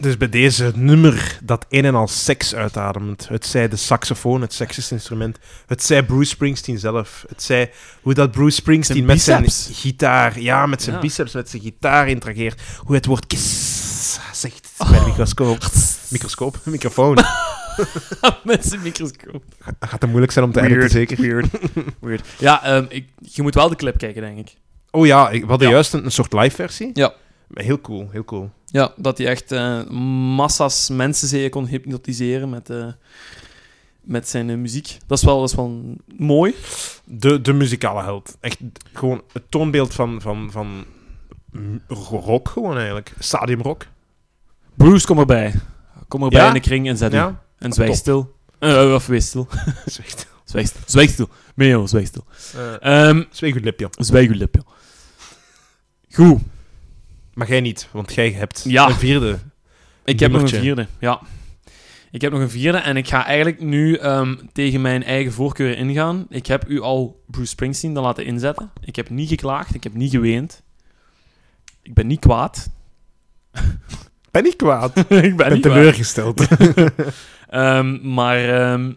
Dus bij deze nummer dat een en al seks uitademt. Het zij de saxofoon, het sexiest instrument. Het zij Bruce Springsteen zelf. Het zij hoe dat Bruce Springsteen Zijn met zijn gitaar, ja, met zijn Ja. biceps, met zijn gitaar interageert. Hoe het woord kiss zegt bij de microscoop. Microscoop? Microfoon. Met zijn microscoop. Gaat het moeilijk zijn om te editen, zeker. Weird. Weird. Ja, ehm, ik, je moet wel de clip kijken, denk ik. Oh ja, ik- we hadden Ja. juist een, een soort live versie. Ja. Heel cool, heel cool. Ja, dat hij echt eh, massa's mensen zeker kon hypnotiseren met, eh, met zijn eh, muziek. Dat is wel, dat is wel mooi. De, de muzikale held. Echt gewoon het toonbeeld van, van, van rock gewoon eigenlijk. Stadiumrock. Bruce, kom erbij. Kom erbij Ja? in de kring en zet u. Ja, En zwijg top. stil. Of wees stil. zwijg Zwijg stil. Zwijg stil. Meo, zwijg stil. uh, Ehm Zwijg uw lipje. zwijg uw lip, ja. Goed. Maar jij niet, want jij hebt Ja. een vierde. Ik heb nog een vierde, ja. Ik heb nog een vierde en ik ga eigenlijk nu ehm, tegen mijn eigen voorkeur ingaan. Ik heb u al Bruce Springsteen dan laten inzetten. Ik heb niet geklaagd, ik heb niet geweend. Ik ben niet kwaad. Ben niet kwaad. ik ben niet teleurgesteld. Ehm, maar ehm,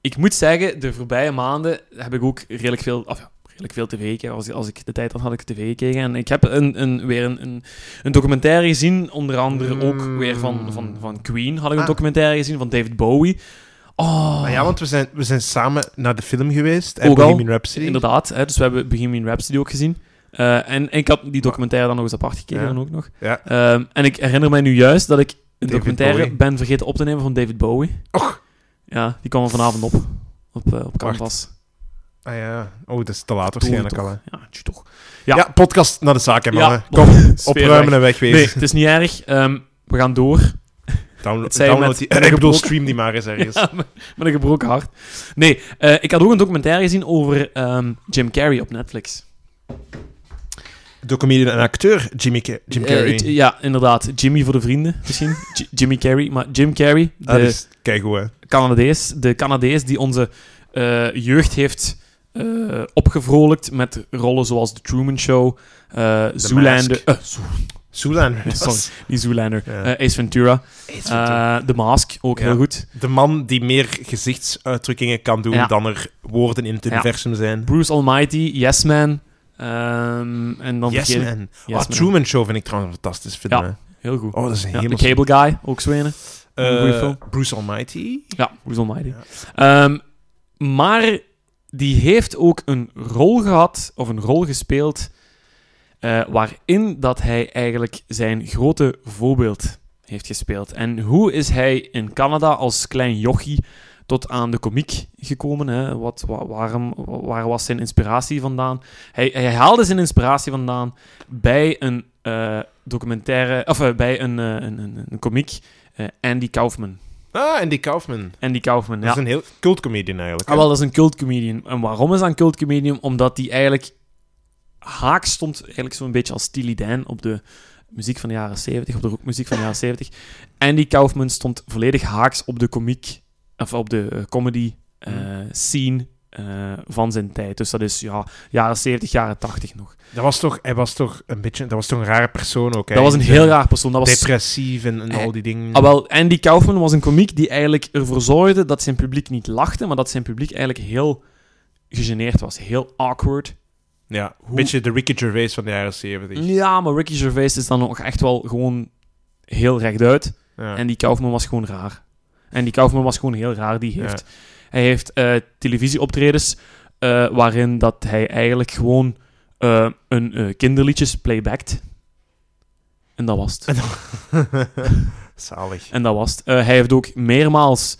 ik moet zeggen, de voorbije maanden heb ik ook redelijk veel, ja, redelijk veel tv gekeken. Als, als ik de tijd had, had ik tv gekeken. En ik heb een, een, weer een, een, een documentaire gezien, onder andere ook Mm. weer van, van, van Queen had ik een Ah. documentaire gezien, van David Bowie. Oh, Maar ja, want we zijn, we zijn samen naar de film geweest. hè, Ook al. Bohemian Rhapsody. inderdaad. Hè, dus we hebben Bohemian Rhapsody ook gezien. Eh, en ik had die documentaire dan nog eens apart gekeken Ja. dan ook nog. Ja. Ehm, en ik herinner mij nu juist dat ik een David documentaire Bowie. ben vergeten op te nemen van David Bowie. Och. Ja, die kwam er vanavond op. Op, eh, op Canvas. Ah ja. Oh, dat is te laat waarschijnlijk al. hè. Ja, toch. Ja. Ja. podcast naar de zaak, hè, mannen. Kom, opruimen en wegwezen. Nee, het is niet erg. Ehm, we gaan door. Download, met- die. ik bedoel, stream die maar eens ergens. Ja, met, met een gebroken hart. Nee, eh, ik had ook een documentaire gezien over ehm, Jim Carrey op Netflix. De comedian en acteur Jimmy Jim Eh, Carrey. ja, inderdaad. Jimmy voor de vrienden, misschien. Jimmy Carrey. Maar Jim Carrey, de dat is keigoed, hè. Canadees, de Canadees die onze eh, jeugd heeft eh, opgevrolijkt met rollen zoals The Truman Show, eh Zoolander... Eh, Zo- Zoolander. Sorry. niet Zoolander. Ja. Ace Ventura. The Mask, ook Ja. heel goed. De man die meer gezichtsuitdrukkingen kan doen Ja. dan er woorden in het universum zijn. Bruce Almighty, Yes Man. ehm, en dan Yes, vergeet man. Yes, Ah, Man. Truman Show vind ik trouwens een fantastisch film. Ja. Heel goed. Oh, dat is een hele The Cable Guy, ook zwenen. Bruce Almighty. Ja, Bruce Almighty. Ehm, maar die heeft ook een rol gehad, of een rol gespeeld, eh, waarin dat hij eigenlijk zijn grote voorbeeld heeft gespeeld. En hoe is hij in Canada als klein jochie tot aan de komiek gekomen? Hè? Wat, wa- waarom, waar was zijn inspiratie vandaan? Hij, hij haalde zijn inspiratie vandaan bij een eh, documentaire, of eh, bij een, een, een, een komiek, Andy Kaufman. Ah, Andy Kaufman. Andy Kaufman, Dat ja. is een heel cult comedian eigenlijk. Ah, wel, dat is een cult comedian. En waarom is dat een cult comedian? Omdat hij eigenlijk haak stond, eigenlijk zo'n beetje als Steely Dan op de muziek van de jaren 70, op de rockmuziek van de jaren 70. Andy Kaufman stond volledig haaks op de komiek, of op de eh, comedy eh, Hmm. scene eh, van zijn tijd. Dus dat is ja, jaren 70, jaren 80 nog. Dat was toch, hij was toch een beetje, dat was toch een rare persoon ook. hè. Dat was een heel raar persoon. Dat was Depressief en, en Hij- al die dingen. Ah, wel, Andy Kaufman was een komiek die eigenlijk ervoor zorgde dat zijn publiek niet lachte, maar dat zijn publiek eigenlijk heel gegeneerd was. Heel awkward. ja, een hoe- beetje de Ricky Gervais van de jaren 70. Ja, maar Ricky Gervais is dan nog echt wel gewoon heel rechtuit. Ja. En die Kaufman was gewoon raar. En die Kaufman was gewoon heel raar. Die heeft, Hij heeft eh, televisieoptredens eh, waarin dat hij eigenlijk gewoon eh, een kinderliedjes playbackt. En dat was het. Zalig. En dat was het. Hij heeft ook meermaals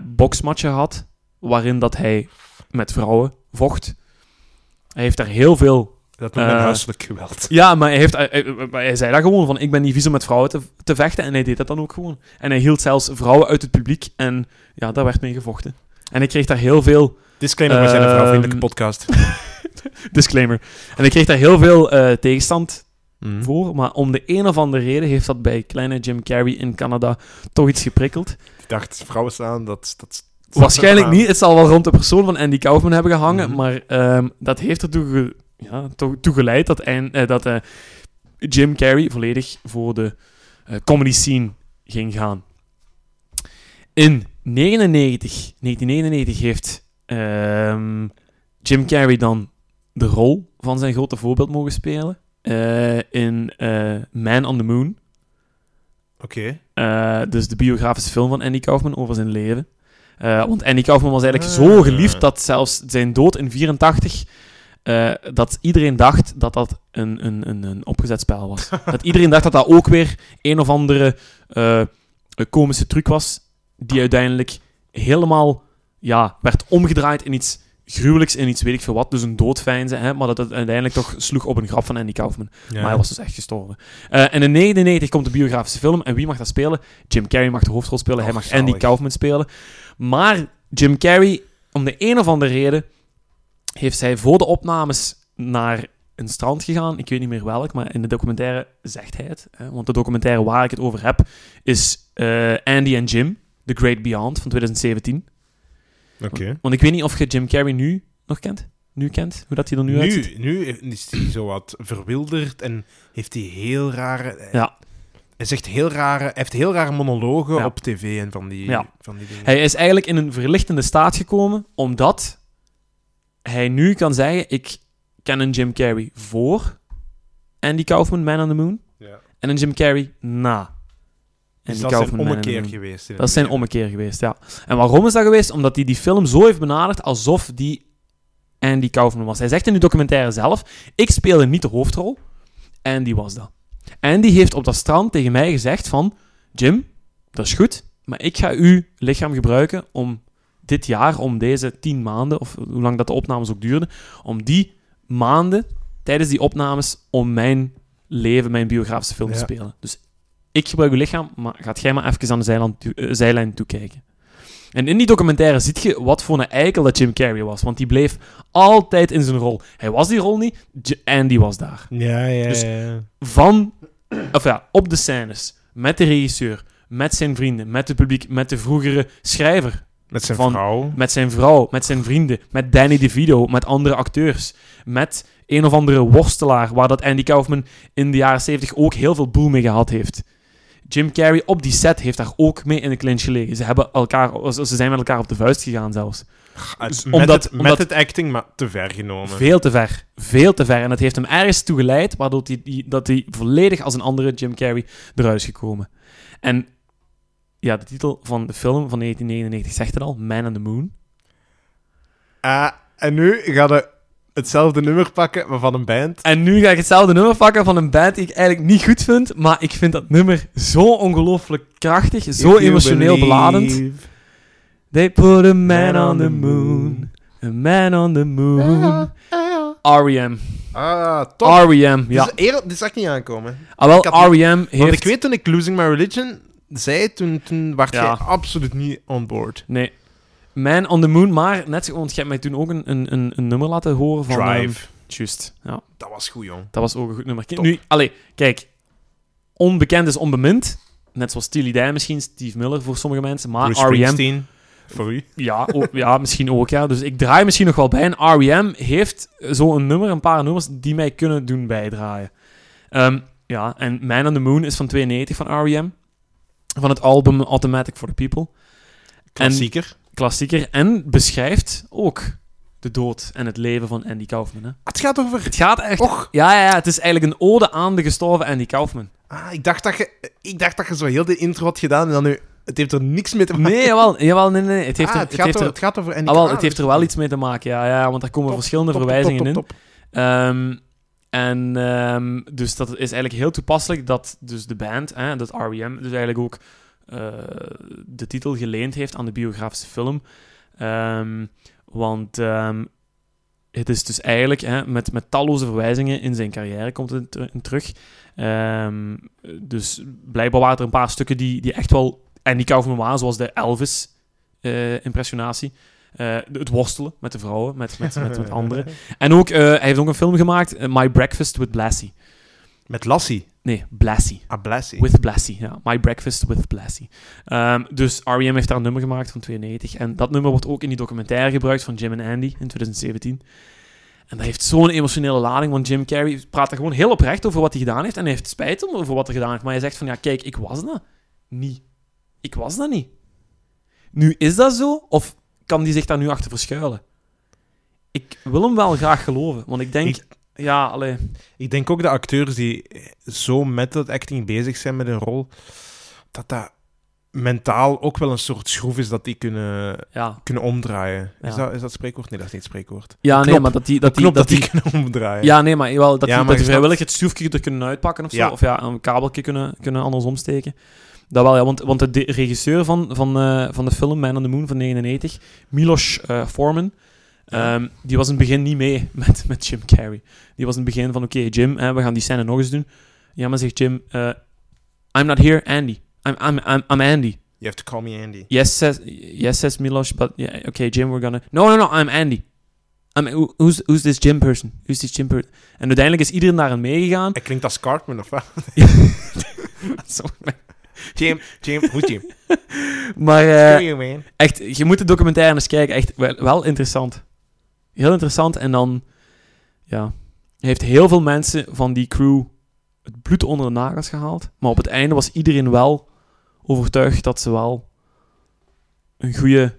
boksmatchen gehad, waarin dat hij met vrouwen vocht. Hij heeft daar heel veel... Dat noemt huiselijk geweld. Ja, maar hij, heeft, hij zei dat gewoon, van ik ben niet vies om met vrouwen te, te vechten. En hij deed dat dan ook gewoon. En hij hield zelfs vrouwen uit het publiek en ja, daar werd mee gevochten. En ik kreeg daar heel veel... Disclaimer, we zijn een Ehm, vrouwvriendelijke podcast. Disclaimer. En ik kreeg daar heel veel eh, tegenstand Mhm. voor. Maar om de een of andere reden heeft dat bij kleine Jim Carrey in Canada toch iets geprikkeld. Ik dacht, vrouwen staan, dat... dat Waarschijnlijk aan. niet. Het zal wel rond de persoon van Andy Kaufman hebben gehangen. Mhm. Maar ehm, dat heeft ertoe ge- ja, toe, toe geleid dat, eh, dat eh, Jim Carrey volledig voor de eh, comedy scene ging gaan. In 99, 1999 heeft ehm, Jim Carrey dan de rol van zijn grote voorbeeld mogen spelen eh, in eh, Man on the Moon. Oké. Eh, dus de biografische film van Andy Kaufman over zijn leven. Want Andy Kaufman was eigenlijk Ah. zo geliefd dat zelfs zijn dood in 84 eh, dat iedereen dacht dat dat een, een, een, een opgezet spel was. dat iedereen dacht dat dat ook weer een of andere een komische truc was, die uiteindelijk helemaal ja, werd omgedraaid in iets gruwelijks, in iets weet ik veel wat, dus een doodfijnze, hè, maar dat het uiteindelijk toch sloeg op een grap van Andy Kaufman. Ja. Maar hij was dus echt gestorven. Eh, en in 99 komt de biografische film. En wie mag dat spelen? Jim Carrey mag de hoofdrol spelen. hij mag Andy. Kaufman spelen. Maar Jim Carrey, om de een of andere reden, heeft zij voor de opnames naar een strand gegaan. Ik weet niet meer welk, maar in de documentaire zegt hij het. Hè? Want de documentaire waar ik het over heb, is eh, Andy en Jim, The Great Beyond van 2017. Oké. Want ik weet niet of je Jim Carrey nu nog kent. Nu kent, hoe dat hij er nu, uitziet. Nu, nu is hij zo wat verwilderd en heeft hij heel rare... Ja. Hij zegt heel rare... Heeft heel rare monologen Ja. op tv en van die, Ja. van die dingen. Hij is eigenlijk in een verlichtende staat gekomen, omdat hij nu kan zeggen: Ik ken een Jim Carrey voor Andy Kaufman, Man on the Moon, Ja. en een Jim Carrey na Dus dat is een ommekeer geweest. Dat is zijn ommekeer geweest, ja. En waarom is dat geweest? Omdat hij die film zo heeft benaderd alsof die Andy Kaufman was. Hij zegt in de documentaire zelf: Ik speelde niet de hoofdrol, Andy was dat. Andy heeft op dat strand tegen mij gezegd: van, Jim, dat is goed, maar ik ga uw lichaam gebruiken om dit jaar, om deze tien maanden, of hoe lang dat de opnames ook duurden, om die maanden, tijdens die opnames, om mijn leven, mijn biografische film te spelen. Dus ik gebruik uw lichaam, maar gaat jij maar even aan de zijlijn, toe- eh, zijlijn toekijken. En in die documentaire ziet je wat voor een eikel dat Jim Carrey was, want die bleef altijd in zijn rol. Hij was die rol niet, Andy was daar Ja, ja, Dus- ja. van, of ja, op de scènes, met de regisseur, met zijn vrienden, met het publiek, met de vroegere schrijver, Met zijn van- vrouw. met zijn vrouw, met zijn vrienden, met Danny DeVito, met andere acteurs, met een of andere worstelaar, waar dat Andy Kaufman in de jaren 70 ook heel veel boel mee gehad heeft. Jim Carrey op die set heeft daar ook mee in de clinch gelegen. Ze, hebben elkaar, ze zijn met elkaar op de vuist gegaan zelfs. Dus met, omdat- het, met omdat- het acting, maar te ver genomen. Veel te ver. Veel te ver. En dat heeft hem ergens toe geleid, waardoor hij, die, dat hij volledig als een andere Jim Carrey eruit is gekomen. En ja, de titel van de film van 1999 zegt het al, Man on the Moon. Ah, en nu ga je hetzelfde nummer pakken, maar van een band. En nu ga ik hetzelfde nummer pakken van een band die ik eigenlijk niet goed vind, maar ik vind dat nummer zo ongelooflijk krachtig, zo emotioneel beladend. They put a man on the moon, a man on the moon. R.E.M. Ah, top. R.E.M. Ja. Dus dit zag ik niet aankomen. Ah, wel, R.E.M. Want heeft... ik weet toen ik Losing My Religion zei, toen, toen werd Ja. jij absoluut niet on board. Nee. Man on the Moon, maar net zo, want je hebt mij toen ook een, een, een, een nummer laten horen van... ehm, Drive. Juist, ja. Dat was goed, jong. Dat was ook een goed nummer. Top. Nu, allee, kijk. Onbekend is onbemind. Net zoals Steely Dan misschien, Steve Miller voor sommige mensen. Maar R.E.M. Springsteen. Voor u. Ja, ook, ja, misschien ook, ja. Dus ik draai misschien nog wel bij. En R.E.M. heeft zo'n nummer, een paar nummers, die mij kunnen doen bijdraaien. Ehm, ja, en Man on the Moon is van 92 van R.E.M. Van het album Automatic for the People. Klassieker. Klassieker. En beschrijft ook de dood en het leven van Andy Kaufman. Hè. Het gaat over... Het gaat echt... Och, Ja, ja, ja, het is eigenlijk een ode aan de gestorven Andy Kaufman. ah, ik, dacht dat je, ik dacht dat je zo heel de intro had gedaan en dan nu... Het heeft er niks mee te maken. Nee, jawel, jawel nee, nee. Het heeft, Ah, er, het, het gaat heeft over, er, het gaat over Andy ah, wel, het heeft er wel iets mee te maken, ja, ja want daar komen Top, verschillende top, verwijzingen top, in. Ehm, en ehm, dus dat is eigenlijk heel toepasselijk dat dus de band, hè, dat R.E.M., dus eigenlijk ook de titel geleend heeft aan de biografische film. Ehm, want ehm, het is dus eigenlijk hè, met, met talloze verwijzingen in zijn carrière komt het in terug. Ehm, dus blijkbaar waren er een paar stukken die, die echt wel Andy Kaufman waren, zoals de Elvis-impressionatie. Eh, het worstelen met de vrouwen, met, met, met, met anderen. En ook, eh, hij heeft ook een film gemaakt, eh, My Breakfast with Blassie. Met Lassie. Nee, Blassie. Ah, Blassie. With Blassie, ja. My Breakfast with Blassie. Ehm, dus R.E.M. heeft daar een nummer gemaakt van 92. En dat nummer wordt ook in die documentaire gebruikt van Jim en Andy in 2017. En dat heeft zo'n emotionele lading, want Jim Carrey praat er gewoon heel oprecht over wat hij gedaan heeft. En hij heeft spijt over wat hij gedaan heeft. Maar hij zegt van, ja, kijk, ik was dat niet. Ik was dat niet. Nu, is dat zo? Of kan die zich daar nu achter verschuilen? Ik wil hem wel graag geloven, want ik denk... Ik- ja, allee... Ik denk ook de acteurs die zo met dat acting bezig zijn met een rol, dat dat mentaal ook wel een soort schroef is dat die kunnen, Ja, kunnen omdraaien. Is, Ja. dat, is dat spreekwoord? Nee, dat is niet het spreekwoord. ja nee, maar dat die... Dat Dat die, knop dat dat die kunnen omdraaien. Ja, nee, maar wel dat, Ja, die, maar dat die je vrijwillig het schroefje er kunnen uitpakken of zo. Ja. Of ja, een kabeltje kunnen, kunnen anders omsteken. Dat wel, ja. Want, want de de regisseur van, van, eh, van de film Man on the Moon van 99, Milos eh, Forman, ehm, die was in het begin niet mee met, met Jim Carrey. Die was in het begin van, oké, Jim, hè, we gaan die scène nog eens doen. Ja, maar zegt Jim, eh, I'm not here, Andy. I'm, I'm, I'm, I'm Andy. You have to call me Andy. Yes, says, yes, says Milos, but yeah, okay, Jim, we're gonna... No, no, no, I'm Andy. I'm, who- who's, who's this Jim person? Who's this Jim person? En uiteindelijk is iedereen daarin meegegaan. Hij klinkt als Cartman, of wat? Jim, Jim, hoe Jim? maar eh, you, man. echt, je moet de documentaire eens kijken. Echt wel, wel interessant. Heel interessant. En dan, ja, heeft heel veel mensen van die crew het bloed onder de nagels gehaald. Maar op het einde was iedereen wel overtuigd dat ze wel een goede,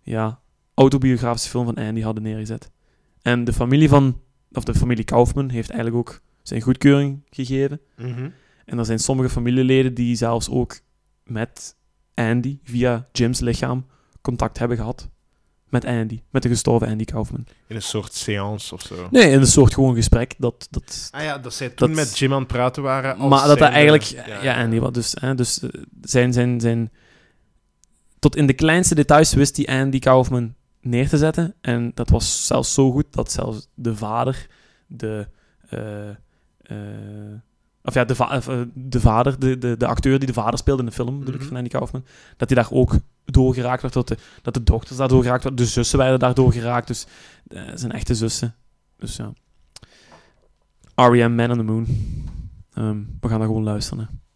ja, autobiografische film van Andy hadden neergezet. En de familie van, of de familie Kaufman heeft eigenlijk ook zijn goedkeuring gegeven. Mhm. En er zijn sommige familieleden die zelfs ook met Andy, via Jim's lichaam, contact hebben gehad. Met Andy, met de gestorven Andy Kaufman. In een soort seance of zo. Nee, in een soort gewoon gesprek. Dat, dat, Ah ja, dat zij toen Dat- met Jim aan het praten waren. als maar dat dat zijnde- eigenlijk... Ja, Andy, wat dus... Hè, dus eh, zijn, zijn, zijn... Tot in de kleinste details wist hij Andy Kaufman neer te zetten. En dat was zelfs zo goed dat zelfs de vader, de... eh, of ja, de, va- de vader, de, de, de acteur die de vader speelde in de film, ik, Mhm. van Andy Kaufman, dat hij daar ook door geraakt werd, dat de, dat de dochters daardoor geraakt werden, de zussen werden daardoor geraakt, dus eh, zijn echte zussen. Dus ja. R.E.M. Man on the Moon. Ehm, we gaan daar gewoon luisteren. hè.